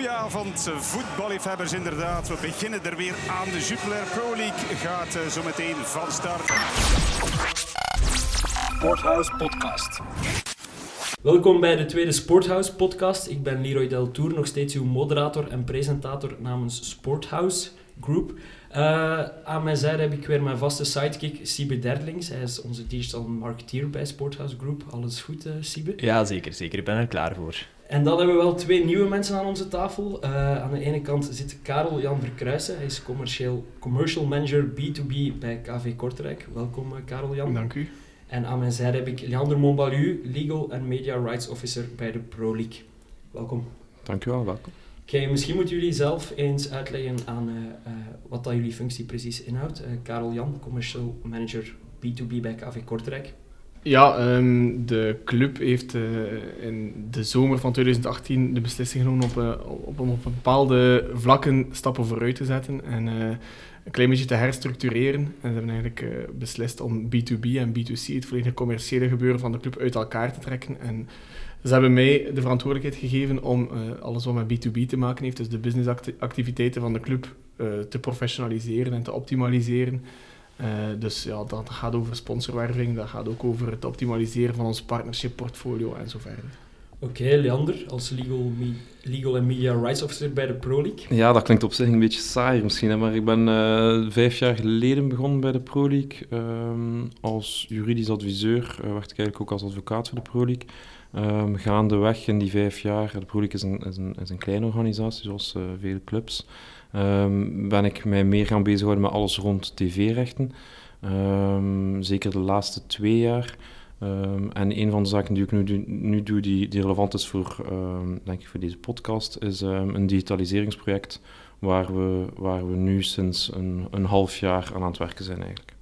Goedenavond, voetballiefhebbers inderdaad. We beginnen er weer aan. De Jupiler Pro League gaat uh, zo meteen van start. Sporthouse Podcast. Welkom bij de tweede Sporthouse Podcast. Ik ben Leroy Del Tour, nog steeds uw moderator en presentator namens Sporthouse Group. Uh, aan mijn zijde heb ik weer mijn vaste sidekick, Siebe Derlings. Hij is onze digital marketeer bij Sporthouse Group. Alles goed, uh, Siebe? Ja, zeker, zeker. Ik ben er klaar voor. En dan hebben we wel twee nieuwe mensen aan onze tafel. Uh, aan de ene kant zit Karel Jan Verkruijsen. Hij is commercial, commercial manager B2B bij KV Kortrijk. Welkom, Karel Jan. Dank u. En aan mijn zijde heb ik Leander Montbalu, Legal and Media Rights Officer bij de Pro League. Welkom. Dank u wel, welkom. Oké, misschien moeten jullie zelf eens uitleggen aan uh, uh, wat dat jullie functie precies inhoudt. Uh, Karel Jan, Commercial Manager B2B bij KV Kortrijk. Ja, um, de club heeft in de zomer van 2018 de beslissing genomen op, op, op, bepaalde vlakken stappen vooruit te zetten en een klein beetje te herstructureren. En ze hebben eigenlijk beslist om B2B en B2C, het volledige commerciële gebeuren van de club, uit elkaar te trekken. En ze hebben mij de verantwoordelijkheid gegeven om uh, alles wat met B2B te maken heeft, dus de businessactiviteiten van de club, uh, te professionaliseren en te optimaliseren. Uh, dus ja, dat gaat over sponsorwerving, dat gaat ook over het optimaliseren van ons partnership portfolio en zo verder. Oké, okay, Leander, als legal, me legal and Media Rights Officer bij de Pro League. Ja, dat klinkt op zich een beetje saai misschien, hè, maar ik ben vijf jaar geleden begonnen bij de Pro League. Um, als juridisch adviseur werkte ik eigenlijk ook als advocaat voor de Pro League. Um, gaandeweg in die vijf jaar, de Pro is een, is een, is een kleine organisatie, zoals uh, vele clubs, um, ben ik mij meer gaan bezighouden met alles rond tv-rechten. Um, zeker de laatste twee jaar. en een van de zaken die ik nu, nu doe, die, die relevant is voor, denk ik voor deze podcast, is een digitaliseringsproject waar we, waar we nu sinds een, een half jaar aan aan het werken zijn eigenlijk.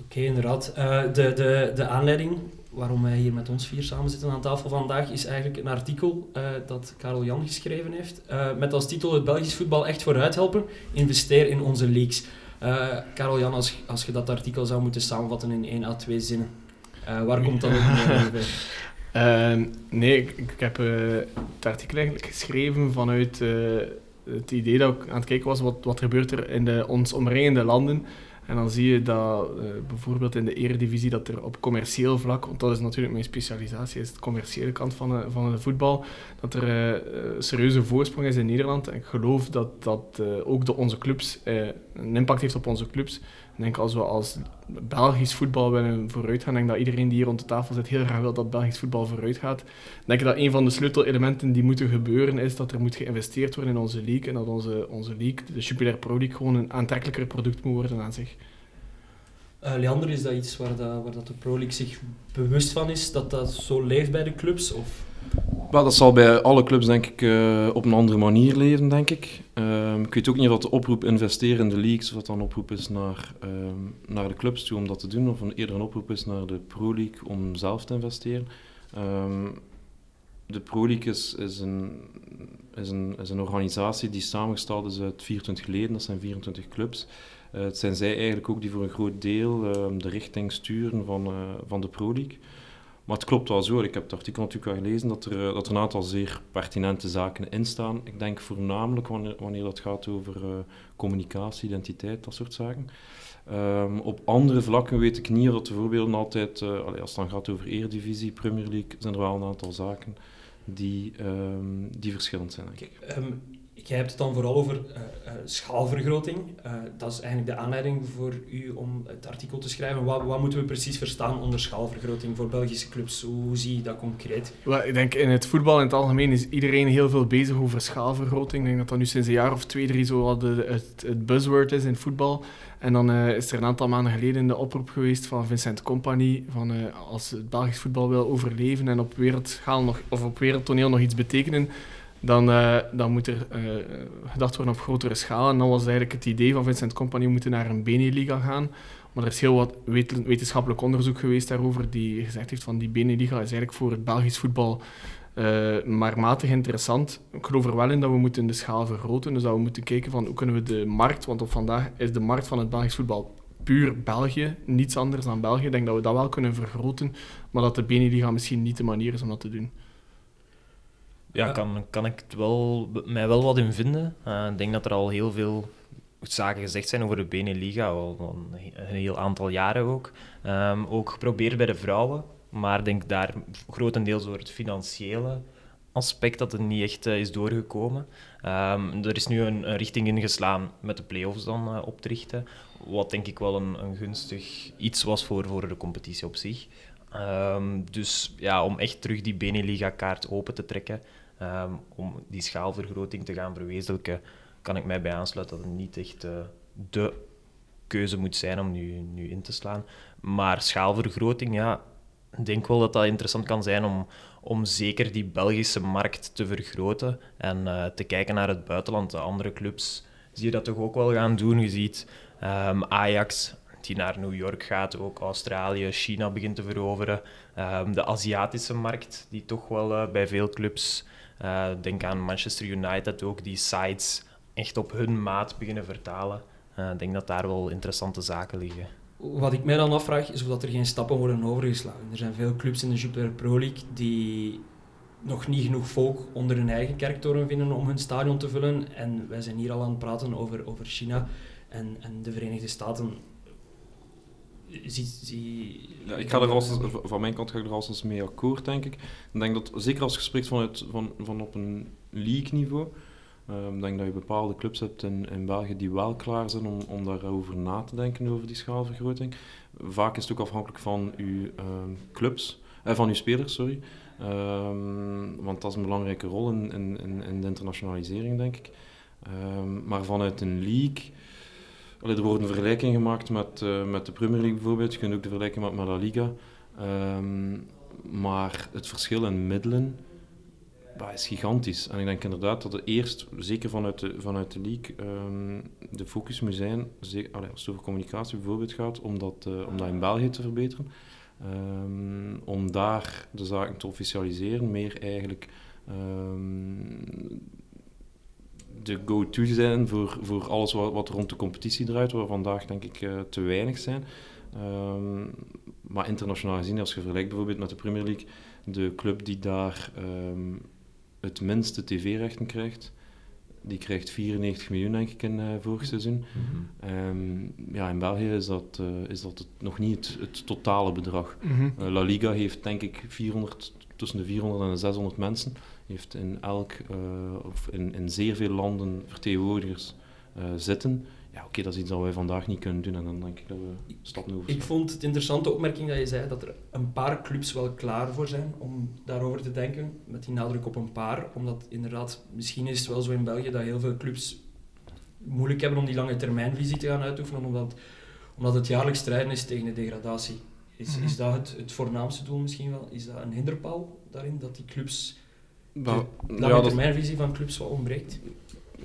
Oké, inderdaad. Uh, de, de, de aanleiding waarom wij hier met ons vier samen zitten aan tafel vandaag, is eigenlijk een artikel uh, dat Karel Jan geschreven heeft. Uh, met als titel Het Belgisch voetbal echt vooruit helpen. Investeer in onze leagues. Uh, Karel Jan, als, als je dat artikel zou moeten samenvatten in één à twee zinnen, waar komt dat op bij? Ehm, nee, ik, ik heb het artikel eigenlijk geschreven vanuit het idee dat ik aan het kijken was wat, wat gebeurt er in de ons omringende landen en dan zie je dat uh, bijvoorbeeld in de eredivisie dat er op commercieel vlak, want dat is natuurlijk mijn specialisatie, is de commerciële kant van, de, van de voetbal, dat er uh, serieuze voorsprong is in Nederland. En ik geloof dat dat ook de, onze clubs een impact heeft op onze clubs. Denk als we als Belgisch voetbal willen vooruit gaan, denk dat iedereen die hier rond de tafel zit heel graag wil dat Belgisch voetbal vooruit gaat. Denk dat een van de sleutelelementen die moeten gebeuren is dat er moet geïnvesteerd worden in onze league en dat onze, onze league, de Jupiler Pro League, gewoon een aantrekkelijker product moet worden aan zich. Uh, Leander, is dat iets waar, dat, waar dat de Pro League zich bewust van is, dat dat zo leeft bij de clubs? Of? Dat zal bij alle clubs denk ik uh, op een andere manier leven, denk ik. Um, ik weet ook niet of de oproep investeren in de leagues, of dat dan een oproep is naar, um, naar de clubs toe om dat te doen, of een, eerder een oproep is naar de Pro League om zelf te investeren. Um, de Pro League is, een, is, een, is een organisatie die samengesteld is uit 24 leden, dat zijn 24 clubs. Uh, het zijn zij eigenlijk ook die voor een groot deel de richting sturen van, uh, van de Pro League. Maar het klopt wel zo, ik heb het artikel natuurlijk wel gelezen, dat er, dat er een aantal zeer pertinente zaken in staan. Ik denk voornamelijk wanneer, wanneer dat gaat over communicatie, identiteit, dat soort zaken. Um, op andere vlakken weet ik niet dat de voorbeelden altijd, als het dan gaat over Eredivisie, Premier League, zijn er wel een aantal zaken die, um, die verschillend zijn. Denk. Um, Jij hebt het dan vooral over uh, uh, schaalvergroting. Uh, dat is eigenlijk de aanleiding voor u om het artikel te schrijven. Wat, wat, moeten we precies verstaan onder schaalvergroting voor Belgische clubs? Hoe zie je dat concreet? Ik denk in het voetbal in het algemeen is iedereen heel veel bezig over schaalvergroting. Ik denk dat dat nu sinds een jaar of twee, drie zo het, het buzzword is in voetbal. En dan is er een aantal maanden geleden de oproep geweest van Vincent Company van als het Belgisch voetbal wil overleven en op nog, of op wereldtoneel nog iets betekenen dan, uh, dan moet er uh, gedacht worden op grotere schaal. En dan was eigenlijk het idee van Vincent Company, we moeten naar een Beneliga gaan. Maar er is heel wat wetenschappelijk onderzoek geweest daarover die gezegd heeft van die Beneliga is eigenlijk voor het Belgisch voetbal uh, maar matig interessant. Ik geloof er wel in dat we moeten de schaal vergroten. Dus dat we moeten kijken van hoe kunnen we de markt, want op vandaag is de markt van het Belgisch voetbal puur België, niets anders dan België. Ik denk dat we dat wel kunnen vergroten, maar dat de Beneliga misschien niet de manier is om dat te doen. Ja, kan, kan ik het wel, mij wel wat in vinden. Eh, ik denk dat er al heel veel zaken gezegd zijn over de Beneliga, al al een heel aantal jaren ook. Ehm, ook geprobeerd bij de vrouwen, maar ik denk daar grotendeels door het financiële aspect dat het niet echt eh, is doorgekomen. Ehm, er is nu een, een richting ingeslaan met de play-offs dan eh, op te richten, wat denk ik wel een, een gunstig iets was voor, voor de competitie op zich. Ehm, dus ja, om echt terug die Beneliga-kaart open te trekken, ehm, om die schaalvergroting te gaan verwezenlijken, kan ik mij bij aansluiten dat het niet echt eh, de keuze moet zijn om nu, nu in te slaan. Maar schaalvergroting, ja, ik denk wel dat dat interessant kan zijn om, om zeker die Belgische markt te vergroten en eh, te kijken naar het buitenland. De andere clubs zie je dat toch ook wel gaan doen. Je ziet ehm, Ajax, die naar New York gaat, ook Australië, China begint te veroveren. Ehm, de Aziatische markt, die toch wel eh, bij veel clubs, eh, denk aan Manchester United ook, die sites echt op hun maat beginnen vertalen. Eh, ik denk dat daar wel interessante zaken liggen. Wat ik mij dan afvraag, is of dat er geen stappen worden overgeslagen. Er zijn veel clubs in de Jupiler Pro League die nog niet genoeg volk onder hun eigen kerktoren vinden om hun stadion te vullen. En wij zijn hier al aan het praten over, over China en, en de Verenigde Staten. Zie, zie, ik ga er als, van mijn kant ga ik er als mee akkoord, denk ik. Ik denk dat, zeker als je spreekt vanuit, van, van op een league-niveau, ehm, ik denk dat je bepaalde clubs hebt in, in België die wel klaar zijn om, om daarover na te denken, over die schaalvergroting. Vaak is het ook afhankelijk van je ehm, clubs, eh, van je spelers, sorry. Ehm, want dat is een belangrijke rol in, in, in, de internationalisering, denk ik. Maar vanuit een league... Allee, er worden vergelijkingen gemaakt met, eh, met de Premier League bijvoorbeeld. Je kunt ook de vergelijking maken met La Liga. Ehm, maar het verschil in middelen is gigantisch. En ik denk inderdaad dat het eerst, zeker vanuit de, vanuit de league, ehm, de focus moet zijn, als het over communicatie bijvoorbeeld gaat, om dat, eh, om dat in België te verbeteren. Ehm, om daar de zaken te officialiseren, meer eigenlijk de go-to zijn voor, voor alles wat, wat rond de competitie draait, waar vandaag denk ik eh, te weinig zijn. Ehm, maar internationaal gezien, als je vergelijkt bijvoorbeeld met de Premier League, de club die daar ehm, het minste tv-rechten krijgt, die krijgt 94 miljoen denk ik in uh, vorig seizoen. Ehm, ja, in België is dat, eh, is dat het, nog niet het, het totale bedrag. Mhm. La Liga heeft denk ik 400, tussen de 400 en de 600 mensen. Heeft in elk, eh, of in, in zeer veel landen vertegenwoordigers eh, zitten. Ja, oké, dat is iets dat wij vandaag niet kunnen doen en dan denk ik dat we stappen over. Ik vond het interessante opmerking dat je zei dat er een paar clubs wel klaar voor zijn om daarover te denken. Met die nadruk op een paar. Omdat inderdaad, misschien is het wel zo in België dat heel veel clubs moeilijk hebben om die lange termijnvisie te gaan uitoefenen. Omdat, omdat het jaarlijks strijden is tegen de degradatie. Is, is dat het, het voornaamste doel misschien wel? Is dat een hinderpaal daarin? Dat die clubs, Wel, de ja, dat, termijnvisie van clubs wat ontbreekt?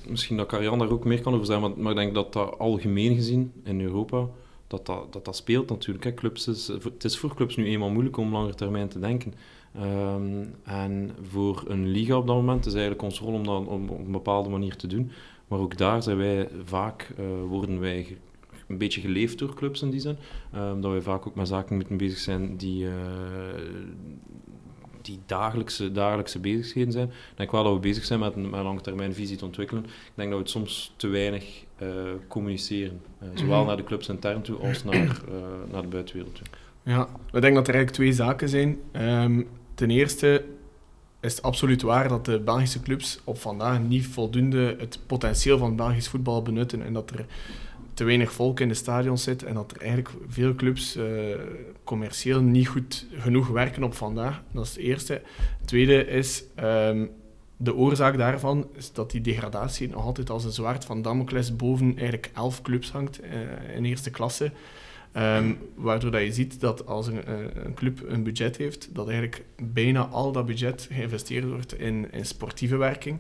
misschien dat Karian daar ook meer kan over zijn, maar, maar ik denk dat dat algemeen gezien in Europa, dat dat, dat, dat speelt natuurlijk. Hè. Clubs is, het is voor clubs nu eenmaal moeilijk om langer termijn te denken. Ehm, en voor een liga op dat moment is eigenlijk ons rol om dat op, op een bepaalde manier te doen. Maar ook daar zijn wij vaak, eh, worden wij een beetje geleefd door clubs in die zin. Ehm, dat wij vaak ook met zaken moeten bezig zijn die, eh, die dagelijkse, dagelijkse bezigheden zijn. Ik denk wel dat we bezig zijn met een, met een langetermijnvisie te ontwikkelen. Ik denk dat we het soms te weinig eh, communiceren. Eh, zowel Mhm. naar de clubs intern toe als naar, naar de buitenwereld toe. Ja, ik denk dat er eigenlijk twee zaken zijn. Ehm, ten eerste is het absoluut waar dat de Belgische clubs op vandaag niet voldoende het potentieel van Belgisch voetbal benutten en dat er te weinig volk in de stadions zit en dat er eigenlijk veel clubs eh, commercieel niet goed genoeg werken op vandaag. Dat is het eerste. Het tweede is, ehm, de oorzaak daarvan is dat die degradatie nog altijd als een zwaard van Damocles boven eigenlijk elf clubs hangt eh, in eerste klasse. Ehm, waardoor dat je ziet dat als een, eh, een club een budget heeft, dat eigenlijk bijna al dat budget geïnvesteerd wordt in, in sportieve werking.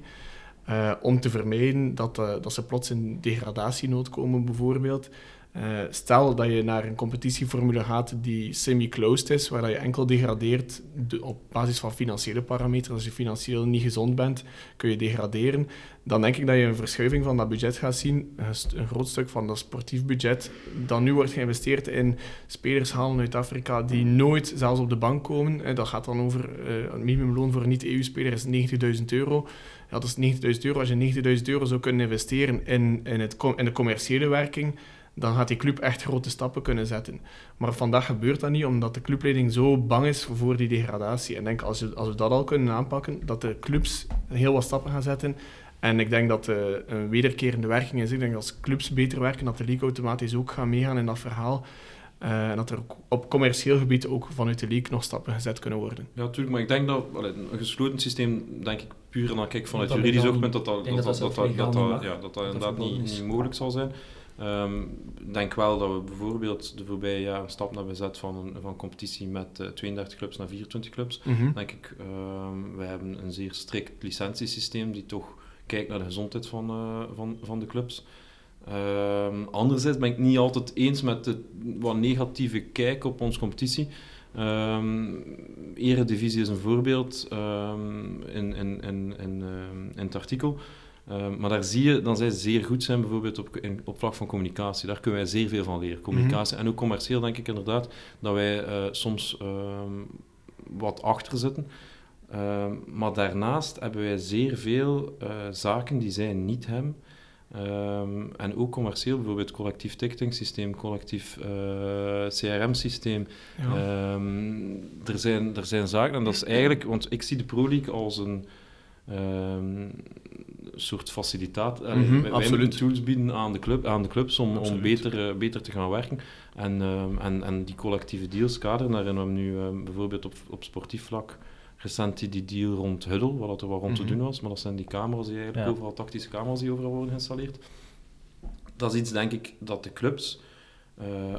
Eh, om te vermijden dat, eh, dat ze plots in degradatienood komen, bijvoorbeeld. Uh, stel dat je naar een competitieformule gaat die semi-closed is, waar je enkel degradeert op basis van financiële parameters. Als je financieel niet gezond bent, kun je degraderen. Dan denk ik dat je een verschuiving van dat budget gaat zien. Een groot stuk van dat sportief budget dat nu wordt geïnvesteerd in spelers halen uit Afrika die nooit zelfs op de bank komen. Dat gaat dan over uh, een minimumloon voor niet-EU-speler is 90.000 euro. Dat is 90.000 euro. Als je 90.000 euro zou kunnen investeren in, in, het, in de commerciële werking dan gaat die club echt grote stappen kunnen zetten. Maar vandaag gebeurt dat niet, omdat de clubleiding zo bang is voor die degradatie. En ik denk, als, we, als we dat al kunnen aanpakken, dat de clubs heel wat stappen gaan zetten. En ik denk dat uh, een wederkerende werking is. Ik denk dat als clubs beter werken, dat de league automatisch ook gaat meegaan in dat verhaal. Uh, en dat er op commercieel gebied ook vanuit de league nog stappen gezet kunnen worden. Ja, natuurlijk. Maar ik denk dat allee, een gesloten systeem, denk ik puur en dan kijk vanuit juridisch oogpunt, dat dat, dat, dat, dat, dat, dat, dat, dat inderdaad niet, niet mogelijk zal zijn. Ehm, ik denk wel dat we bijvoorbeeld de voorbije jaren een stap hebben gezet van een van competitie met uh, eh, 32 clubs naar 24 clubs. Mm denk ik, um, we hebben een zeer strikt licentiesysteem die toch kijkt naar de gezondheid van, uh, van, van de clubs. Um, anderzijds ben ik niet altijd eens met de wat negatieve kijk op onze competitie. Um, Eredivisie is een voorbeeld in, in, in, in, in het artikel. Ehm, maar daar zie je dat zij zeer goed zijn, bijvoorbeeld op, in, op vlak van communicatie. Daar kunnen wij zeer veel van leren. Communicatie. En ook commercieel denk ik inderdaad dat wij uh, soms ehm, wat achter zitten. Ehm, maar daarnaast hebben wij zeer veel uh, zaken die zij niet hebben. en ook commercieel, bijvoorbeeld collectief ticketing systeem, collectief uh, eh, CRM-systeem. Ja. er, zijn, er zijn zaken, en dat is eigenlijk, want ik zie de Pro League als een, soort facilitaat. Mm -hmm, wij, wij moeten tools bieden aan de, club, aan de clubs om, om beter, uh, beter te gaan werken. En, uh, en, en die collectieve deals kaderen, daarin hebben we nu uh, bijvoorbeeld op, op sportief vlak recent die, deal rond Huddle, wat er wat rond mm -hmm. te mhm. doen was, maar dat zijn die camera's die eigenlijk ja. overal, tactische camera's die overal worden geïnstalleerd. Dat is iets, denk ik, dat de clubs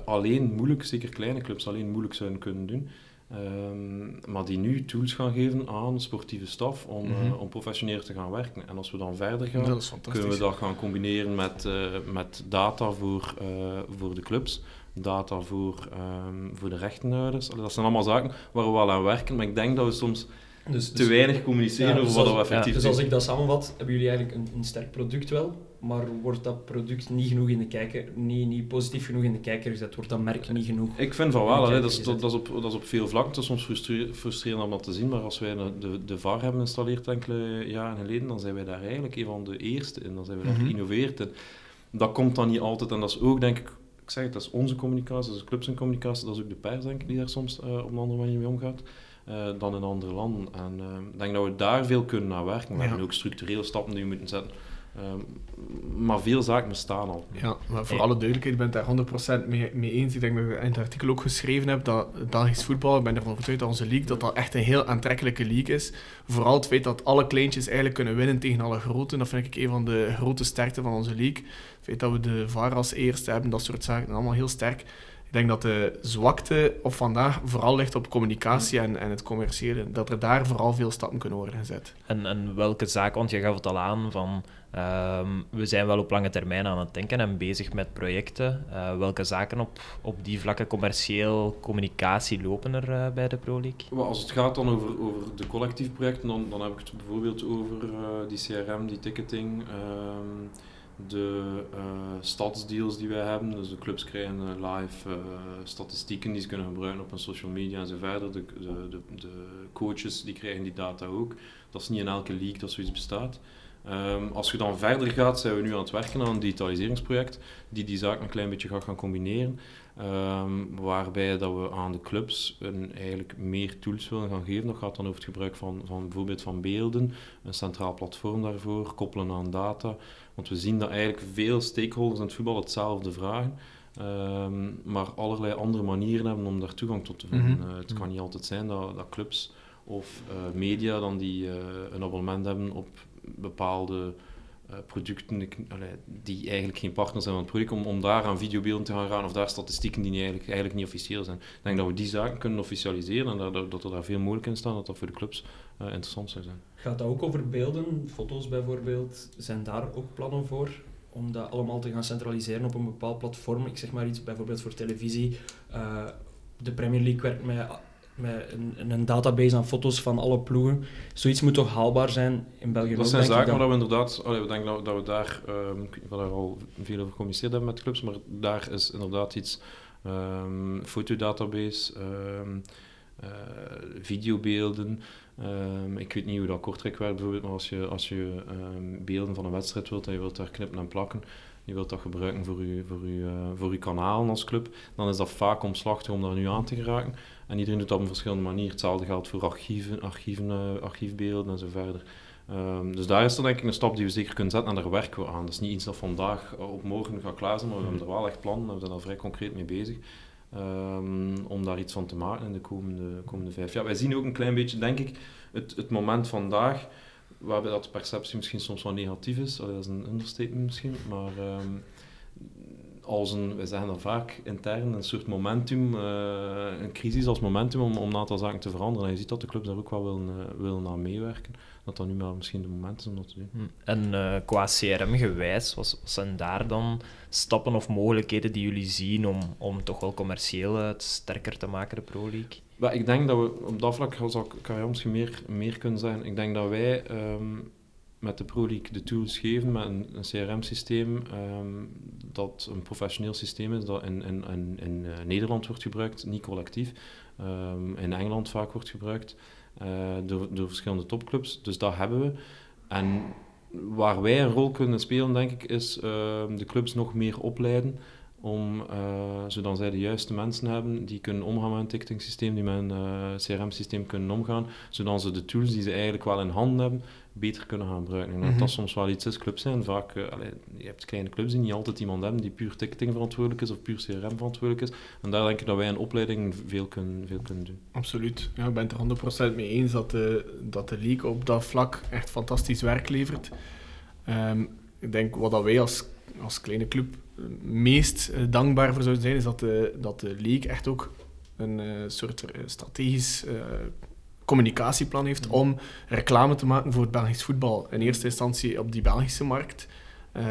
alleen moeilijk, zeker kleine clubs, alleen moeilijk zouden kunnen doen. Um, maar die nu tools gaan geven aan sportieve staf om, mm -hmm. uh, om professioneel te gaan werken. En als we dan verder gaan, kunnen we dat gaan combineren met, uh, met data voor, uh, voor de clubs, data voor, um, voor de rechtenhouders. dat zijn allemaal zaken waar we wel aan werken, maar ik denk dat we soms dus, te dus- weinig communiceren ja, over dus wat we effectief ja, Dus als ik dat samenvat, hebben jullie eigenlijk een, een, sterk product wel, maar wordt dat product niet genoeg in de kijker, niet, niet positief genoeg in de kijker gezet? Wordt dat merk niet genoeg? Ik vind van wel, hè, dat, is, dat, dat, is op, dat is op veel vlakken. Is soms frustrerend om dat te zien, maar als wij de, de VAR hebben geïnstalleerd enkele jaren geleden, dan zijn wij daar eigenlijk een van de eerste in. Dan zijn we daar mm geïnnoveerd in. Dat komt dan niet altijd, en dat is ook, denk ik, ik zeg het, dat is onze communicatie, dat is clubs en communicatie, dat is ook de pers, denk ik, die daar soms uh, op een andere manier mee omgaat. Uh, dan in andere landen. En uh, ik denk dat we daar veel kunnen naar werken. We hebben ook structurele stappen die we moeten zetten. Uh, maar veel zaken bestaan al. Ja, maar voor alle duidelijkheid, ik ben het daar 100% mee, mee eens. Ik denk dat ik in het artikel ook geschreven heb dat Belgisch voetbal, ik ben ervan overtuigd dat onze league, dat dat echt een heel aantrekkelijke league is. Vooral het feit dat alle kleintjes eigenlijk kunnen winnen tegen alle grote. Dat vind ik een van de grote sterkte van onze league. Het feit dat we de VAR als eerste hebben, dat soort zaken, allemaal heel sterk. Ik denk dat de zwakte op vandaag vooral ligt op communicatie en, en het commerciële. Dat er daar vooral veel stappen kunnen worden gezet. En, en welke zaken, want je gaf het al aan van um, we zijn wel op lange termijn aan het denken en bezig met projecten. Uh, welke zaken op, op die vlakken commercieel communicatie lopen er uh, bij de Pro League? Als het gaat dan over, over de collectief projecten, dan, dan heb ik het bijvoorbeeld over uh, die CRM, die ticketing. Um, de uh, stadsdeals die wij hebben. Dus de clubs krijgen uh, live uh, statistieken die ze kunnen gebruiken op hun social media en zo verder. De, de, de, coaches die krijgen die data ook. Dat is niet in elke league dat zoiets bestaat. Um, als je dan verder gaat, zijn we nu aan het werken aan een digitaliseringsproject die die zaak een klein beetje gaat gaan combineren. Um, waarbij dat we aan de clubs een, eigenlijk meer tools willen gaan geven. Dat gaat dan over het gebruik van, van bijvoorbeeld van beelden, een centraal platform daarvoor, koppelen aan data. Want we zien dat eigenlijk veel stakeholders in het voetbal hetzelfde vragen. Um, maar allerlei andere manieren hebben om daar toegang tot te vinden. Mm -hmm. uh, het kan niet altijd zijn dat, dat clubs of uh, media dan die uh, een abonnement hebben op bepaalde producten die eigenlijk geen partner zijn van het product, om, om daar aan videobeelden te gaan gaan of daar statistieken die niet eigenlijk, eigenlijk niet officieel zijn. Ik denk dat we die zaken kunnen officialiseren en dat, dat er daar veel mogelijk in staan, dat dat voor de clubs uh, interessant zou zijn. Gaat dat ook over beelden, foto's bijvoorbeeld? Zijn daar ook plannen voor? om dat allemaal te gaan centraliseren op een bepaald platform. Ik zeg maar iets, bijvoorbeeld voor televisie. Uh, de Premier League werkt met, met een, een, database aan foto's van alle ploegen. Zoiets moet toch haalbaar zijn in België? Dat zijn zaken waar we inderdaad, allee, we denken dat, dat we daar, um, we daar al veel over gecommuniceerd hebben met clubs, maar daar is inderdaad iets, um, fotodatabase, um, uh, videobeelden. Ik weet niet hoe dat Kortrijk werkt bijvoorbeeld, maar als je, als je beelden van een wedstrijd wilt en je wilt daar knippen en plakken, je wilt dat gebruiken voor je, voor je, uh, voor je kanalen als club, dan is dat vaak omslachtig om daar nu aan te geraken. En iedereen doet dat op een verschillende manier. Hetzelfde geldt voor archieven, archieven uh, archiefbeelden en zo verder. Um, dus daar is er denk ik een stap die we zeker kunnen zetten en daar werken we aan. Dat is niet iets dat vandaag op morgen gaat klaar zijn, maar we hebben er wel echt plannen en we zijn daar vrij concreet mee bezig. Um, om daar iets van te maken in de komende, komende vijf jaar. Wij zien ook een klein beetje, denk ik, het, het moment vandaag, waarbij dat perceptie misschien soms wel negatief is. Dat is een understatement misschien, maar um, als een, wij zeggen dat vaak intern, een soort momentum, uh, een crisis als momentum om, om een aantal zaken te veranderen. En je ziet dat de clubs daar ook wel willen, uh, willen meewerken. Dat dat nu maar misschien de moment is om dat te doen. Hm. En uh, qua CRM-gewijs, wat zijn daar dan stappen of mogelijkheden die jullie zien om, om toch wel commercieel het sterker te maken, de Pro League? Maar ik denk dat we op dat vlak, zou kan misschien meer, meer kunnen zijn. Ik denk dat wij um, met de Pro League de tools geven met een, CRM-systeem um, dat een professioneel systeem is dat in, in, in, in uh, Nederland wordt gebruikt, niet collectief. Um, in Engeland vaak wordt gebruikt uh, door, door verschillende topclubs. Dus dat hebben we. En waar wij een rol kunnen spelen, denk ik, is de clubs nog meer opleiden om, uh, zodat zij de juiste mensen hebben die kunnen omgaan met een ticketing-systeem, die met een uh, CRM-systeem kunnen omgaan, zodat ze de tools die ze eigenlijk wel in handen hebben, beter kunnen gaan gebruiken. En dat, mm -hmm. dat soms wel iets is. Clubs zijn vaak, uh, allee, je hebt kleine clubs die niet altijd iemand hebben die puur ticketing verantwoordelijk is of puur CRM verantwoordelijk is. En daar denk ik dat wij in opleiding veel kunnen, veel kunnen doen. Absoluut. Ja, ik ben het er 100% mee eens dat de, dat de league op dat vlak echt fantastisch werk levert. Um, ik denk wat dat wij als, als kleine club meest uh, dankbaar voor zouden zijn, is dat de, dat de league echt ook een uh, soort strategisch uh, communicatieplan heeft om reclame te maken voor het Belgisch voetbal. In eerste instantie op die Belgische markt. Uh,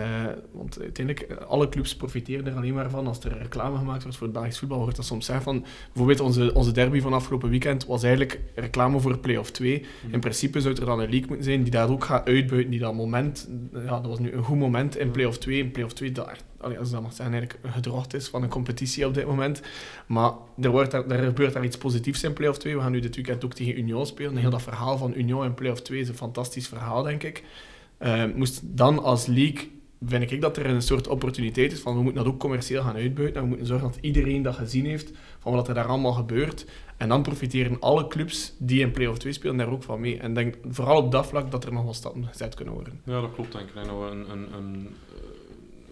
want uiteindelijk, alle clubs profiteren er alleen maar van als er reclame gemaakt wordt voor het Belgisch voetbal. Hoort dat soms zeggen van, bijvoorbeeld onze, onze derby van afgelopen weekend was eigenlijk reclame voor play-off 2. Mm. In principe zou er dan een league moeten zijn die daar ook gaat uitbuiten, die dat moment, ja, dat was nu een goed moment in play-off 2. In play-off 2, dat als dat mag zeggen, eigenlijk gedrocht is van een competitie op dit moment. Maar er, wordt daar, er gebeurt daar iets positiefs in play-off 2. We gaan nu dit weekend ook tegen Union spelen. Heel dat verhaal van Union in play-off 2 is een fantastisch verhaal, denk ik. Uh, moest dan als league, vind ik dat er een soort opportuniteit is van we moeten dat ook commercieel gaan uitbuiten en we moeten zorgen dat iedereen dat gezien heeft van wat er daar allemaal gebeurt. En dan profiteren alle clubs die in play-off 2 spelen daar ook van mee. En denk vooral op dat vlak dat er nog wel stappen gezet kunnen worden. Ja, dat klopt denk ik. We een, een, een,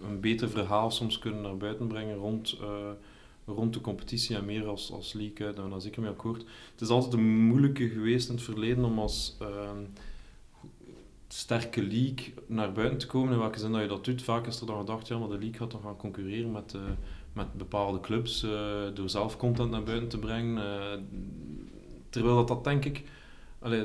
een beter verhaal soms kunnen naar buiten brengen rond... Uh, rond de competitie en meer als, als league, daar ben ik zeker mee akkoord. Het is altijd een moeilijke geweest in het verleden om als... Uh, sterke league naar buiten te komen. In welke zin dat je dat doet. Vaak is er dan gedacht, ja, maar de league gaat dan gaan concurreren met, uh, met bepaalde clubs uh, door zelf content naar buiten te brengen. Uh, terwijl dat, dat denk ik, allee,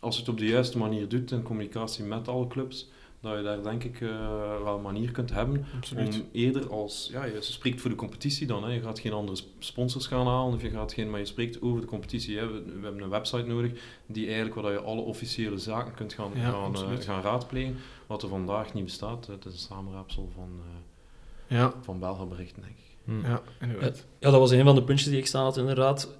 als je het op de juiste manier doet in communicatie met alle clubs, dat je daar denk ik uh, wel een manier kunt hebben Absoluut. om eerder als, ja, je spreekt voor de competitie dan, hè. je gaat geen andere sponsors gaan halen of je gaat geen, maar je spreekt over de competitie. Hè. We, we hebben een website nodig die eigenlijk waar je alle officiële zaken kunt gaan, Ja, gaan, uh, absoluut. gaan raadplegen, wat er vandaag niet bestaat. Het is een samenraapsel van, uh, Ja, van Belgenberichten, denk ik. Hm. ja inderdaad. Ja, dat was een van de puntjes die ik staan had, inderdaad.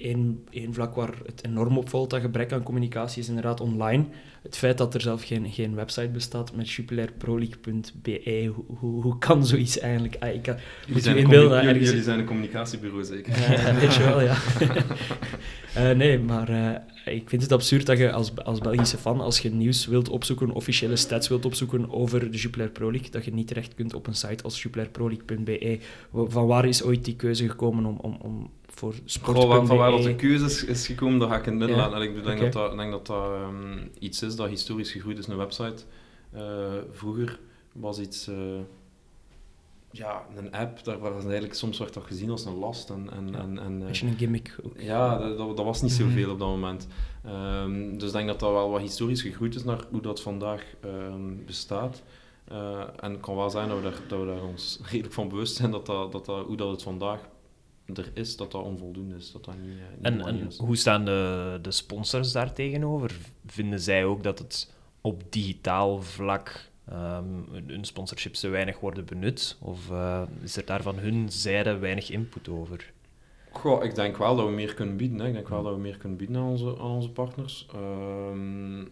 Één vlak waar het enorm opvalt, dat gebrek aan communicatie, is inderdaad online. Het feit dat er zelf geen, geen website bestaat met jupilerproleague.be, hoe, hoe, hoe kan zoiets eigenlijk? Ah, ik kan, Jullie moet zijn, jullie, jullie zijn een communicatiebureau, zeker? Eh, weet je wel, ja. Eh, nee, maar eh, ik vind het absurd dat je als, als Belgische fan, als je nieuws wilt opzoeken, officiële stats wilt opzoeken over de Jupiler Pro League, dat je niet terecht kunt op een site als jupilerproleague.be. Van waar is ooit die keuze gekomen om, om, om voor waar- van waar dat de keuze is, is gekomen, dat ga ik in het midden Ja. laten. En ik denk dat dat, denk dat, dat iets is dat historisch gegroeid is, een website. Eh, vroeger was iets... eh, ja, een app, daar was eigenlijk soms werd dat gezien als een last. En, en, Ja. en, en, eh, Beetje een gimmick ook. ja, dat, dat, was niet Mhm. zoveel op dat moment. Ehm, dus ik denk dat dat wel wat historisch gegroeid is naar hoe dat vandaag ehm, bestaat. Eh, en het kan wel zijn dat we, daar, dat we daar ons redelijk van bewust zijn dat, dat, dat, dat hoe dat het vandaag er is, dat dat onvoldoende is. Dat dat niet, eh, niet En, en is. hoe staan de, de sponsors daar tegenover? Vinden zij ook dat het op digitaal vlak ehm, hun- sponsorships te weinig worden benut? Of eh, is er daar van hun zijde weinig input over? Goh, ik denk wel dat we meer kunnen bieden. Hè. Ik denk wel dat we meer kunnen bieden aan onze, aan onze partners. Ehm,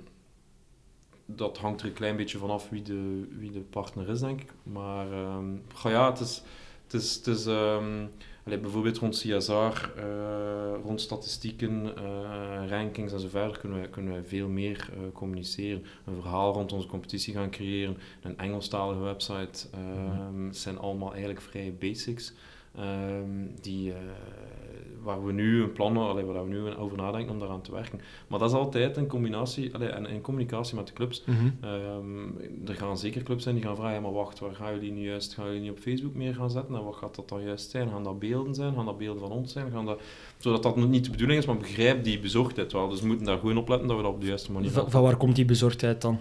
dat hangt er een klein beetje vanaf wie de, wie de partner is, denk ik. Maar ehm, goh, ja, het is... Het is, het is ehm, allee, bijvoorbeeld rond CSR, eh, rond statistieken, eh, rankings en zo verder kunnen wij, kunnen wij veel meer eh, communiceren. Een verhaal rond onze competitie gaan creëren, een Engelstalige website, het zijn allemaal eigenlijk vrij basics. Ehm, die, waar we nu een plan, allee, waar we nu over nadenken om daaraan te werken. Maar dat is altijd in combinatie, allee, en in communicatie met de clubs. Mhm. Ehm, er gaan zeker clubs zijn die gaan vragen, maar wacht, waar gaan jullie nu juist, gaan jullie niet op Facebook meer gaan zetten? En wat gaat dat dan juist zijn? Gaan dat beelden zijn? Gaan dat beelden van ons zijn? Gaan dat, zodat dat niet de bedoeling is, maar begrijp die bezorgdheid wel. Dus we moeten daar gewoon op letten dat we dat op de juiste manier Van, van waar komt die bezorgdheid dan?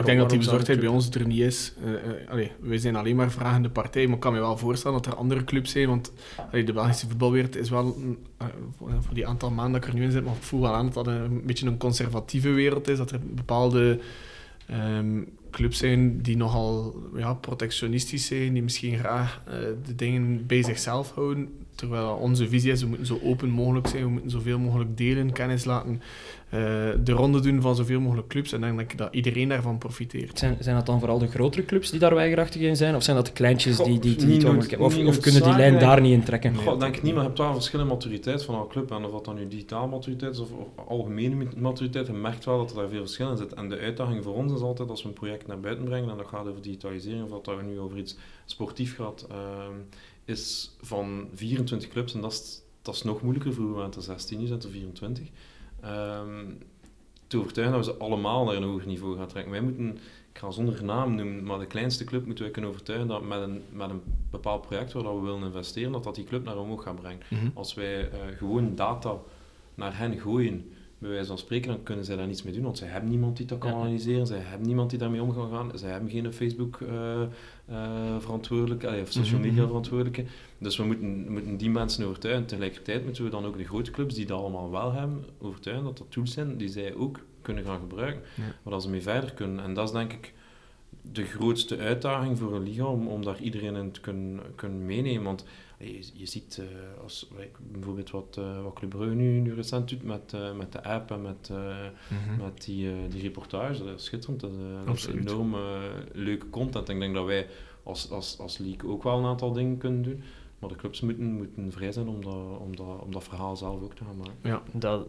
Ik denk dat die bezorgdheid bij ons er niet is. Eh, eh, allee, wij zijn alleen maar vragende partij, maar ik kan me wel voorstellen dat er andere clubs zijn, want allee, de Belgische voetbalwereld is wel, een- eh, voor, die aantal maanden dat ik er nu in zit, maar ik voel wel aan dat dat een, een beetje een conservatieve wereld is, dat er bepaalde ehm, clubs zijn die nogal ja, protectionistisch zijn, die misschien graag eh, de dingen bij zichzelf houden, terwijl onze visie is, we moeten zo open mogelijk zijn, we moeten zoveel mogelijk delen, kennis laten, eh, de ronde doen van zoveel mogelijk clubs, en dan denk ik dat iedereen daarvan profiteert. Zijn, zijn dat dan vooral de grotere clubs die daar weigerachtig in zijn? Of zijn dat de kleintjes die, die, die niet nood- Of, niet of kunnen die lijn daar niet in trekken? Goh, denk ik niet, maar je hebt wel verschillende maturiteit van elke club. En of dat dan nu digitaal maturiteit is of, of algemene maturiteit, je merkt wel dat er daar veel verschil in zit. En de uitdaging voor ons is altijd als we een project naar buiten brengen, en dat gaat over digitalisering, of dat dat nu over iets sportief gaat, ehm, is van 24 clubs, en dat is, dat is nog moeilijker. Vroeger waren het er 16, nu zijn er 24. Ehm, te overtuigen dat we ze allemaal naar een hoger niveau gaan trekken. Wij moeten, ik ga zonder naam noemen, maar de kleinste club moeten wij kunnen overtuigen dat met een, met een bepaald project waar we willen investeren, dat dat die club naar omhoog gaat brengen. Mhm. Als wij eh, gewoon data naar hen gooien, bij wijze van spreken, dan kunnen zij daar niets mee doen, want zij hebben niemand die dat kan analyseren, zij hebben niemand die daarmee om kan gaan, zij hebben geen Facebook eh, eh, of social Mhm, media verantwoordelijke. Dus we moeten, moeten die mensen overtuigen. Tegelijkertijd moeten we dan ook de grote clubs die dat allemaal wel hebben, overtuigen dat dat tools zijn die zij ook kunnen gaan gebruiken, Ja. waar ze mee verder kunnen. En dat is denk ik de grootste uitdaging voor een liga, om, om daar iedereen in te kunnen, kunnen meenemen. Want je, je ziet, eh, als, like, bijvoorbeeld wat, eh wat Club Brugge nu, nu recent doet met, eh, met de app en met, eh, Mhm. met die, eh, die reportage, dat is schitterend. Dat, is, eh, dat is enorm eh, leuke content. Ik denk dat wij als, als, als league ook wel een aantal dingen kunnen doen. Maar de clubs moeten, moeten vrij zijn om dat, om, dat, om dat verhaal zelf ook te gaan maken. Ja. Dat,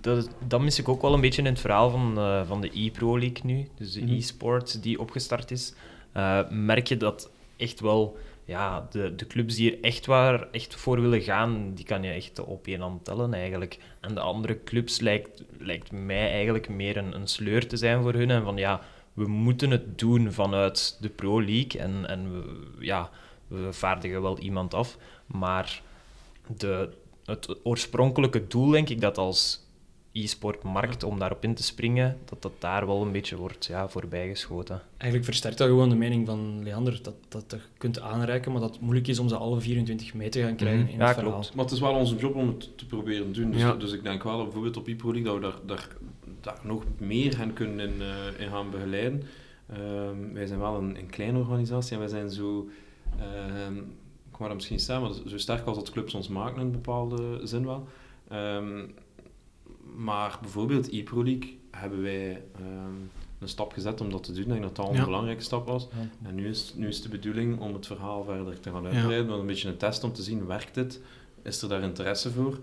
dat, dat mis ik ook wel een beetje in het verhaal van, eh, van de e-Pro League nu, dus de Mhm. e-sport die opgestart is. Eh, merk je dat echt wel ja, de, de clubs die er echt, waar, echt voor willen gaan, die kan je echt op één hand tellen eigenlijk. En de andere clubs lijkt, lijkt mij eigenlijk meer een, een sleur te zijn voor hun. En van ja, we moeten het doen vanuit de Pro League en, en we, ja, we vaardigen wel iemand af, maar de, het oorspronkelijke doel, denk ik, dat als e-sportmarkt, om daarop in te springen, dat dat daar wel een beetje wordt ja, voorbijgeschoten. Eigenlijk versterkt dat gewoon de mening van Leander, dat, dat je kunt aanreiken, maar dat het moeilijk is om ze alle 24 mee te gaan krijgen Mhm. in Ja, het verhaal. klopt. Maar het is wel onze job om het te proberen te doen. Dus, Ja. dus ik denk wel, bijvoorbeeld op e League, dat we daar, daar, daar nog meer hen kunnen in, eh, in gaan begeleiden. Ehm, wij zijn wel een, een kleine organisatie en wij zijn zo, ehm, ik wou dat misschien staan, maar zo sterk als dat clubs ons maken in een bepaalde zin wel. Ehm, maar bijvoorbeeld e-Pro League hebben wij ehm, een stap gezet om dat te doen. Ik denk dat dat al een Ja. belangrijke stap was. En nu is, nu is de bedoeling om het verhaal verder te gaan Ja. uitbreiden. met Een beetje een test om te zien, werkt dit? Is er daar interesse voor?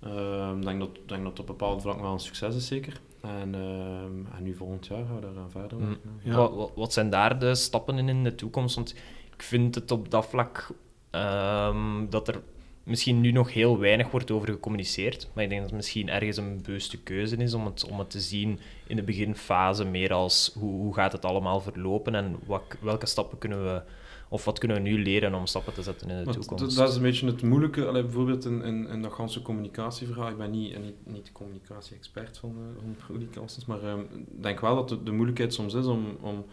Ehm, Ik denk dat, denk dat op bepaalde vlak wel een succes is, zeker. En, ehm, en nu volgend jaar gaan we daar aan verder Mm. Ja. Wat, wat, zijn daar de stappen in in de toekomst? Want ik vind het op dat vlak ehm, dat er misschien nu nog heel weinig wordt over gecommuniceerd. Maar ik denk dat het misschien ergens een bewuste keuze is om het, om het te zien in de beginfase meer als hoe, hoe gaat het allemaal verlopen en wat, welke stappen kunnen we, of wat kunnen we nu leren om stappen te zetten in de Maar toekomst. dat is een beetje het moeilijke. Allee, bijvoorbeeld in, in, in dat ganse communicatieverhaal. Ik ben niet, en niet, niet de communicatie-expert van, eh van maar ehm, ik denk wel dat de, de moeilijkheid soms is om, om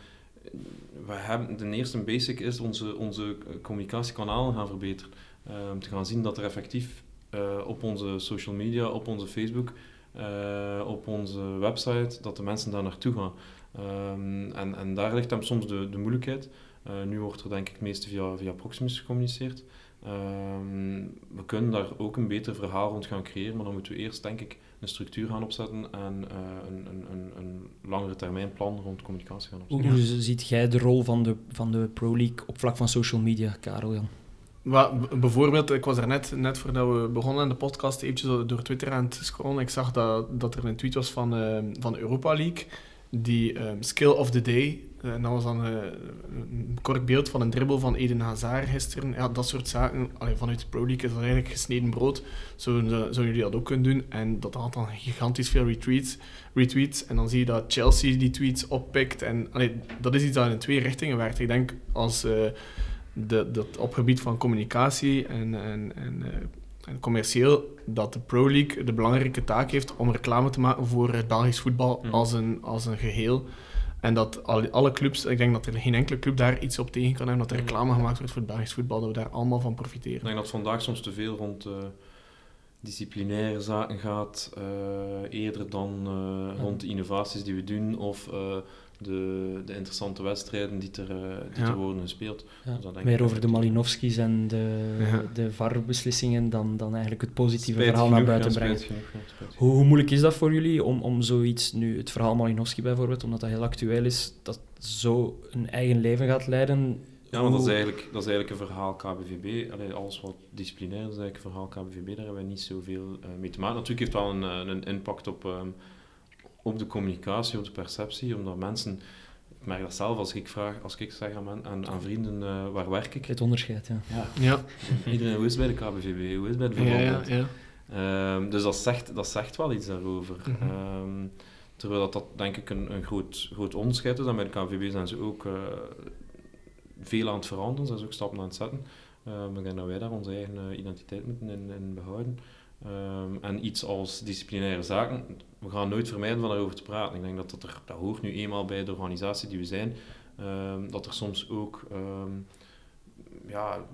we hebben, de eerste basic is onze, onze communicatiekanalen gaan verbeteren. Uh, om te gaan zien dat er effectief uh, op onze social media, op onze Facebook, uh, op onze website, dat de mensen daar naartoe gaan. Um, en, en daar ligt dan soms de, de moeilijkheid. nu wordt er denk ik het meeste via, via Proximus gecommuniceerd. Um, we kunnen daar ook een beter verhaal rond gaan creëren, maar dan moeten we eerst denk ik een structuur gaan opzetten en uh, een, een, een, een langere termijn plan rond communicatie gaan opzetten. Hoe, ziet jij de rol van de, van de Pro League op vlak van social media, Karel Jan? Bijvoorbeeld, ik was er net, net voordat we begonnen aan de podcast eventjes door Twitter aan het scrollen. Ik zag dat, dat er een tweet was van, uh, van Europa League, die um, Skill of the Day en dat was dan uh, een kort beeld van een dribbel van Eden Hazard gisteren. Ja, dat soort zaken. Allee, vanuit de Pro League is dat eigenlijk gesneden brood. Zouden, zouden jullie dat ook kunnen doen? En dat had dan gigantisch veel retweets. retweets. En dan zie je dat Chelsea die tweets oppikt. En dat is iets dat in twee richtingen werkt. Ik denk als de, dat op gebied van communicatie en, en, en, uh, en commercieel dat de Pro League de belangrijke taak heeft om reclame te maken voor het Belgisch voetbal mm. als, een, als een geheel. En dat alle clubs, ik denk dat er geen enkele club daar iets op tegen kan hebben, dat er reclame gemaakt wordt voor het Belgisch voetbal, dat we daar allemaal van profiteren. Ik denk dat vandaag soms te veel rond uh, disciplinaire zaken gaat, uh, eerder dan uh, rond de innovaties die we doen of de, de interessante wedstrijden die er, die ja. er worden gespeeld. Ja. Dus Meer over de Malinowski's en de, ja. de VAR-beslissingen dan, dan eigenlijk het positieve spijt verhaal genoeg, naar buiten brengen. Genoeg, hoe, hoe, moeilijk is dat voor jullie om, om zoiets, nu het verhaal Malinowski bijvoorbeeld, omdat dat heel actueel is, dat zo een eigen leven gaat leiden? Ja, want dat is eigenlijk, dat is eigenlijk een verhaal KBVB. Allee, alles wat disciplinair is, is eigenlijk een verhaal KBVB. Daar hebben we niet zoveel uh, mee te maken. Natuurlijk heeft het wel een, een impact op... Um, op de communicatie, op de perceptie, omdat mensen... Ik merk dat zelf als ik vraag, als ik zeg aan, aan, aan vrienden, uh, waar werk ik? Het onderscheid, ja. ja. ja. Iedereen, hoe is het bij de KBVB, hoe is het bij de verband? Ja, ja, ja. Um, dus dat zegt, dat zegt wel iets daarover. Mm -hmm. um, terwijl dat, dat denk ik een, een groot, groot onderscheid is. En bij de KVB zijn ze ook uh, veel aan het veranderen, zijn ze ook stappen aan het zetten. Um, ik denk dat wij daar onze eigen uh, identiteit moeten in, in behouden. Um, en iets als disciplinaire zaken, we gaan nooit vermijden van daarover te praten. Ik denk dat dat, er, dat hoort nu eenmaal bij de organisatie die we zijn, um, dat er soms ook um, ja,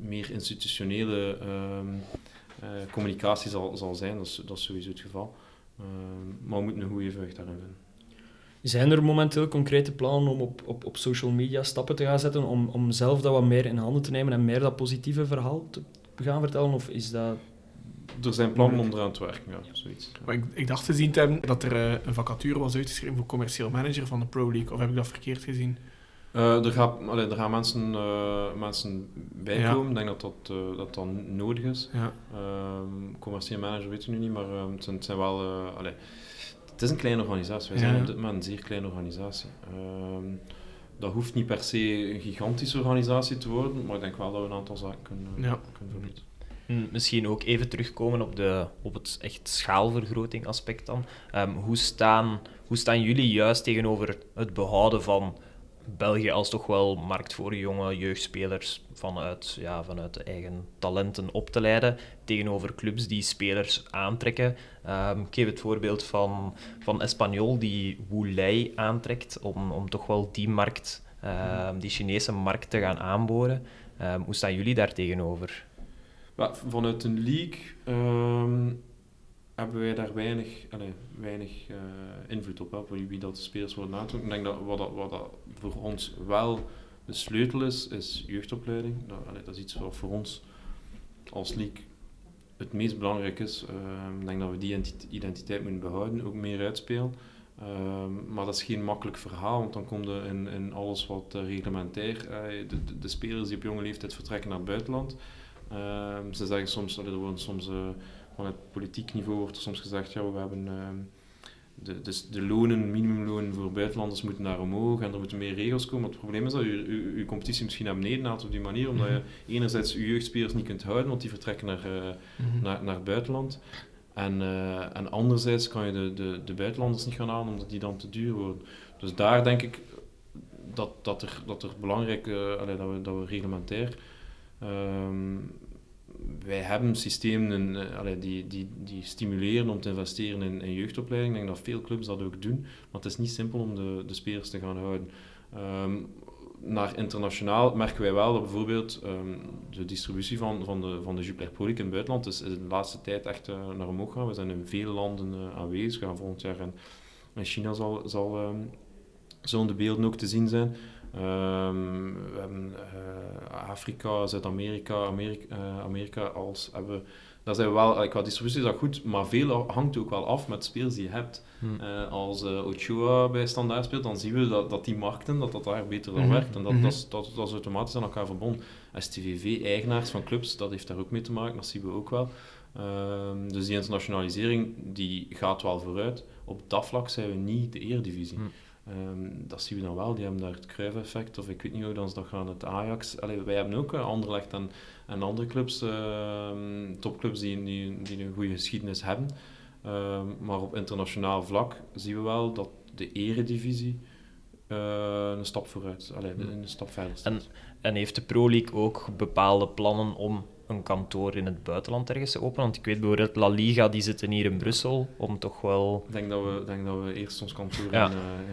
meer institutionele uh, communicatie zal, zal zijn. Dat is, dat sowieso het geval. maar we moeten een goede weg daarin vinden. Zijn er momenteel concrete plannen om op, op, op social media stappen te gaan zetten, om, om zelf dat wat meer in handen te nemen en meer dat positieve verhaal te gaan vertellen? Of is dat er zijn plannen om eraan te werken, ja, zoiets. Maar ik, ik, dacht te zien te hebben dat er uh, een vacature was uitgeschreven voor commercieel manager van de Pro League, of heb ik dat verkeerd gezien? Uh, er, gaat, allee, er gaan mensen, uh, mensen bij komen. Ik denk dat dat, dat dan nodig is. Ehm, commercieel manager weet ik nu niet, maar ehm, het, zijn, het, zijn, wel... Allee, het is een kleine organisatie. Wij zijn op dit moment een zeer kleine organisatie. Ehm, dat hoeft niet per se een gigantische organisatie te worden, maar ik denk wel dat we een aantal zaken kunnen, kunnen. Misschien ook even terugkomen op, de, op het echt schaalvergroting aspect dan. Um, hoe, staan, hoe staan jullie juist tegenover het behouden van België als toch wel markt voor jonge jeugdspelers vanuit, ja, vanuit eigen talenten op te leiden, tegenover clubs die spelers aantrekken. Um, ik geef het voorbeeld van, van Espanyol die Woulei aantrekt om, om toch wel die markt, um, die Chinese markt te gaan aanboren. hoe staan jullie daar tegenover? Vanuit een league um, hebben wij daar weinig, allez, weinig uh, invloed op, hè, wie dat de spelers worden aangetrokken. Ik denk dat wat, dat wat dat voor ons wel de sleutel is, is jeugdopleiding. Dat, allez, dat is iets wat voor ons als league het meest belangrijk is. Uh, ik denk dat we die identiteit moeten behouden, ook meer uitspelen. Um, maar dat is geen makkelijk verhaal, want dan komt er in, alles wat uh, reglementair, uh, de, de, de, spelers die op jonge leeftijd vertrekken naar het buitenland, Ehm, ze zeggen soms, er wordt soms uh, van het politiek niveau wordt er soms gezegd, ja, we hebben ehm, de, dus de lonen, minimumlonen voor buitenlanders moeten naar omhoog en er moeten meer regels komen. het probleem is dat je je, competitie misschien naar beneden haalt op die manier, omdat je mhm. enerzijds je jeugdspelers niet kunt houden, want die vertrekken naar, uh, naar, naar het buitenland. En, uh, en anderzijds kan je de, de, de buitenlanders niet gaan halen, omdat die dan te duur worden. Dus daar denk ik dat, dat, er, dat er belangrijk, uh, allee, dat, we, dat we reglementair Um, wij hebben systemen uh, allee, die, die, die stimuleren om te investeren in, in, jeugdopleiding. Ik denk dat veel clubs dat ook doen, maar het is niet simpel om de, de spelers te gaan houden. Ehm, naar internationaal merken wij wel dat bijvoorbeeld ehm, de distributie van, van de, van de Jupiler in het buitenland is, de laatste tijd echt eh, naar omhoog gaan. We zijn in vele landen eh, aanwezig. We gaan volgend jaar in, in China zal, zal, ehm, zullen de beelden ook te zien zijn. Ehm, we hebben eh, Afrika, Zuid-Amerika, Amerika, eh, Amerika als hebben daar zijn we wel, eh, qua distributie is dat goed, maar veel hangt ook wel af met spelers die je hebt. Hmm. Eh, als eh, Ochoa bij Standaard speelt, dan zien we dat, dat die markten, dat dat daar beter dan Mhm, werkt. En dat, mhm. dat, is, dat, dat is automatisch aan elkaar verbonden. STVV-eigenaars van clubs, dat heeft daar ook mee te maken, dat zien we ook wel. Ehm, dus die internationalisering die gaat wel vooruit. Op dat vlak zijn we niet de eredivisie. Hmm. Ehm, dat zien we dan wel, die hebben daar het Cruyff-effect, of ik weet niet hoe dan ze dat gaan, het Ajax. Allee, wij hebben ook uh, Anderlecht en, en andere clubs, ehm, topclubs die, die, die een goede geschiedenis hebben. Ehm, maar op internationaal vlak zien we wel dat de eredivisie eh, een stap vooruit, allee, een stap verder staat. En heeft de Pro League ook bepaalde plannen om een kantoor in het buitenland ergens openen? Want ik weet bijvoorbeeld La Liga, die zitten hier in Brussel, om toch wel... Ik denk dat we, denk dat we eerst ons kantoor Ja. in,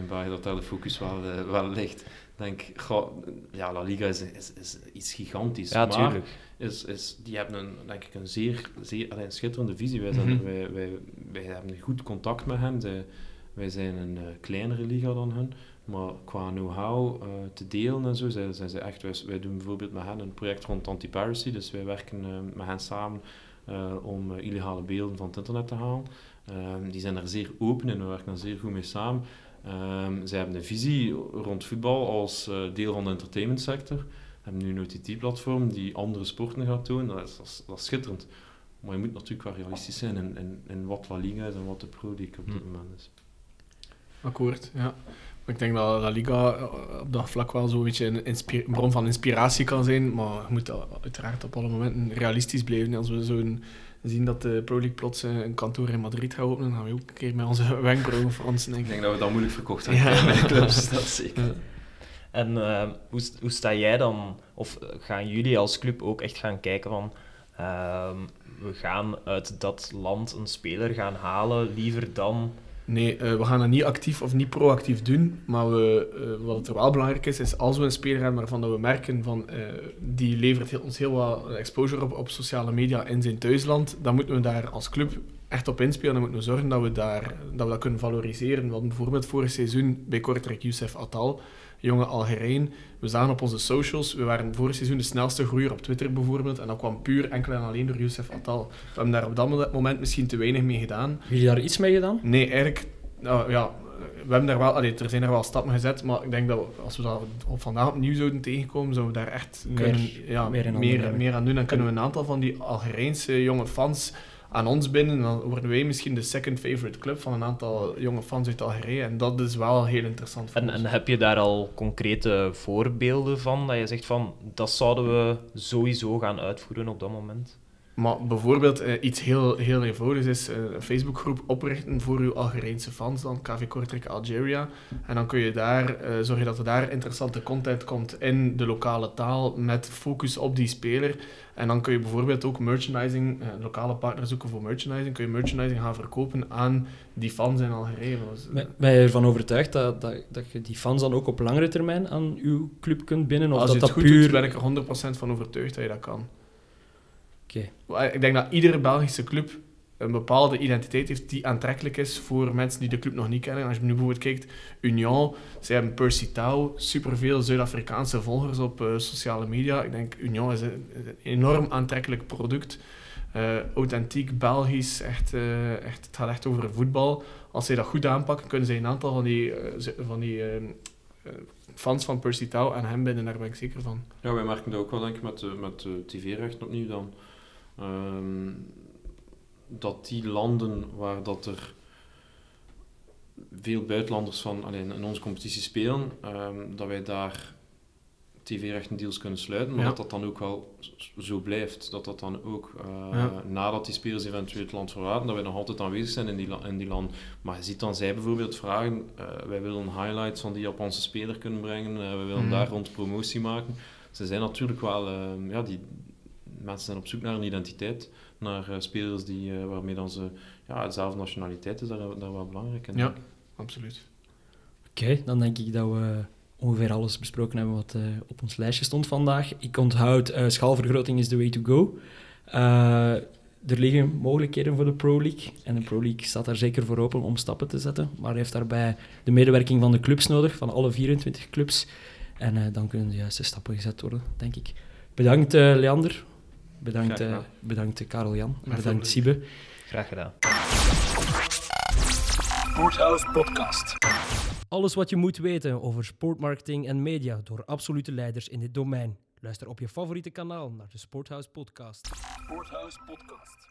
eh in dat daar de focus wel, eh, wel ligt. Ik denk, goh, ja, La Liga is, is, is iets gigantisch. Ja, maar tuurlijk. is, is, die hebben een, denk ik een zeer, zeer allee, een schitterende visie. Wij, zijn, Mhm. wij, wij, wij hebben goed contact met hen. Zij, wij zijn een eh, kleinere liga dan hun. Maar qua know-how eh, te delen en zo, zijn, zijn ze echt... Wij, wij doen bijvoorbeeld met hen een project rond anti-piracy. Dus wij werken eh, met hen samen eh, om illegale beelden van het internet te halen. Ehm, die zijn daar zeer open in, we werken daar zeer goed mee samen. Ehm, zij hebben een visie rond voetbal als deel van de entertainmentsector. We hebben nu een OTT-platform die andere sporten gaat doen. Dat is, dat, is, dat is schitterend. Maar je moet natuurlijk wel realistisch zijn in, in, in wat La Liga is en wat de Pro League op dit Hm. moment is. Akkoord, ja. Maar ik denk dat La Liga eh, op dat vlak wel zo'n beetje een bron van inspiratie kan zijn, maar je moet uiteraard op alle momenten realistisch blijven. Als we zo zien dat de Pro League plots eh, een kantoor in Madrid gaat openen, dan gaan we ook een keer met onze wenkbrauwen fronsen, denk Ik ik. denk dat we dat moeilijk verkocht gaan Ja. bij de clubs, dat zeker. Ja. En eh, hoe, st- hoe sta jij dan, of gaan jullie als club ook echt gaan kijken van... ehm, we gaan uit dat land een speler gaan halen, liever dan... Nee, eh, we gaan dat niet actief of niet proactief doen. Maar we, eh, wat er wel belangrijk is, is als we een speler hebben waarvan we merken van eh, die levert ons heel wat exposure op, op sociale media in zijn thuisland, dan moeten we daar als club echt op inspelen. Dan moeten we zorgen dat we, daar, dat, we dat kunnen valoriseren. Hadden bijvoorbeeld vorig seizoen bij Kortrijk Youssef Attal, jonge Algerijn. We zagen op onze socials, we waren vorig seizoen de snelste groeier op Twitter bijvoorbeeld. En dat kwam puur enkel en alleen door Youssef Attal. We hebben daar op dat moment misschien te weinig mee gedaan. Hebben jullie daar iets mee gedaan? Nee, eigenlijk, nou, ja, we hebben daar wel, allee, er zijn er wel stappen gezet, maar ik denk dat we, als we dat op vandaag opnieuw zouden tegenkomen, zouden we daar echt Meer- kunnen, ja, meer meer aan doen. Dan kunnen we een aantal van die Algerijnse jonge fans aan ons binden. En dan worden wij misschien de second favorite club van een aantal jonge fans uit Algerije. En dat is wel heel interessant voor En, ons. en heb je daar al concrete voorbeelden van, dat je zegt van, dat zouden we sowieso gaan uitvoeren op dat moment? Maar bijvoorbeeld eh, iets heel, heel eenvoudigs is eh, een Facebookgroep oprichten voor uw Algerijnse fans, dan KV Kortrijk Algeria. En dan kun je daar eh, zorgen dat er daar interessante content komt in de lokale taal met focus op die speler. En dan kun je bijvoorbeeld ook merchandising, lokale partners zoeken voor merchandising, kun je merchandising gaan verkopen aan die fans in Algerije. Ben je ervan overtuigd dat, dat, dat je die fans dan ook op langere termijn aan uw club kunt binden? Of als dat je het dat goed puur... doet, ben ik er 100% van overtuigd dat je dat kan. Ik denk dat iedere Belgische club een bepaalde identiteit heeft die aantrekkelijk is voor mensen die de club nog niet kennen. Als je nu bijvoorbeeld kijkt, Union, zij hebben Percy Tau, superveel Zuid-Afrikaanse volgers op eh, sociale media. Ik denk, Union is een, een enorm aantrekkelijk product. Eh, authentiek, Belgisch, echt, eh, echt, het gaat echt over voetbal. Als zij dat goed aanpakken, kunnen zij een aantal van die, van die fans van Percy Tau aan hem binden, daar ben ik zeker van. Ja, wij merken dat ook wel, denk ik, met met de tv-rechten opnieuw dan. Ehm, dat die landen waar dat er veel buitenlanders van alleen in onze competitie spelen, ehm, dat wij daar tv-rechten deals kunnen sluiten, maar Ja. dat dat dan ook wel zo blijft. Dat dat dan ook, eh, Ja. nadat die spelers eventueel het land verlaten, dat wij nog altijd aanwezig zijn in die, in die land. Maar je ziet dan zij bijvoorbeeld vragen, eh, wij willen highlights van die Japanse speler kunnen brengen, eh, we willen Mhm. daar rond promotie maken. Ze zijn natuurlijk wel, ehm, ja, die mensen zijn op zoek naar een identiteit, naar eh, spelers die, eh, waarmee dan ze, ja, dezelfde nationaliteit is daar, daar wel belangrijk in. Ja, absoluut. Oké, dan denk ik dat we ongeveer alles besproken hebben wat eh, op ons lijstje stond vandaag. Ik onthoud, eh, schaalvergroting is the way to go. Eh, er liggen mogelijkheden voor de Pro League. En de Pro League staat daar zeker voor open om stappen te zetten. Maar heeft daarbij de medewerking van de clubs nodig, van alle 24 clubs. En eh, dan kunnen de juiste stappen gezet worden, denk ik. Bedankt eh, Leander. Bedankt, eh, bedankt Karel Jan. Bedankt Siebe. Graag gedaan. Sporthouse Podcast. Alles wat je moet weten over sportmarketing en media door absolute leiders in dit domein. Luister op je favoriete kanaal naar de Sporthouse Podcast. Sporthouse Podcast.